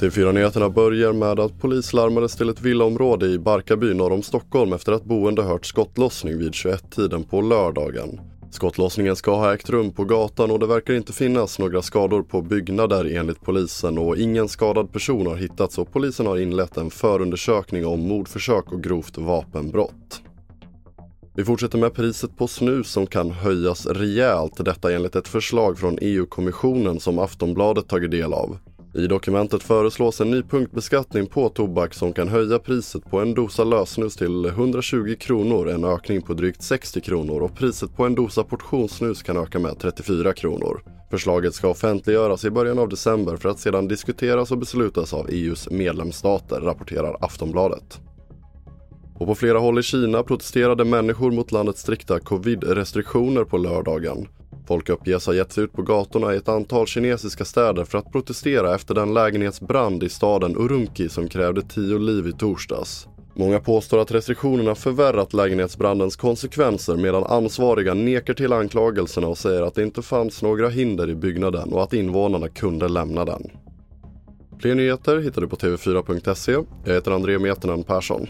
TV4-nyheterna börjar med att polis larmades till ett villaområde i Barkarby norr om Stockholm efter att boende hört skottlossning vid 21-tiden på lördagen. Skottlossningen ska ha ägt rum på gatan och det verkar inte finnas några skador på byggnader enligt polisen och ingen skadad person har hittats och polisen har inlett en förundersökning om mordförsök och grovt vapenbrott. Vi fortsätter med priset på snus som kan höjas rejält, detta enligt ett förslag från EU-kommissionen som Aftonbladet tagit del av. I dokumentet föreslås en ny punktbeskattning på tobak som kan höja priset på en dosa lösnus till 120 kronor, en ökning på drygt 60 kronor och priset på en dosa portionssnus kan öka med 34 kronor. Förslaget ska offentliggöras i början av december för att sedan diskuteras och beslutas av EUs medlemsstater, rapporterar Aftonbladet. Och på flera håll i Kina protesterade människor mot landets strikta covid-restriktioner på lördagen. Folk uppges ha gett sig ut på gatorna i ett antal kinesiska städer för att protestera efter den lägenhetsbrand i staden Urumqi som krävde tio liv i torsdags. Många påstår att restriktionerna förvärrat lägenhetsbrandens konsekvenser medan ansvariga nekar till anklagelserna och säger att det inte fanns några hinder i byggnaden och att invånarna kunde lämna den. Fler nyheter hittar du på tv4.se. Jag heter André Metenen Persson.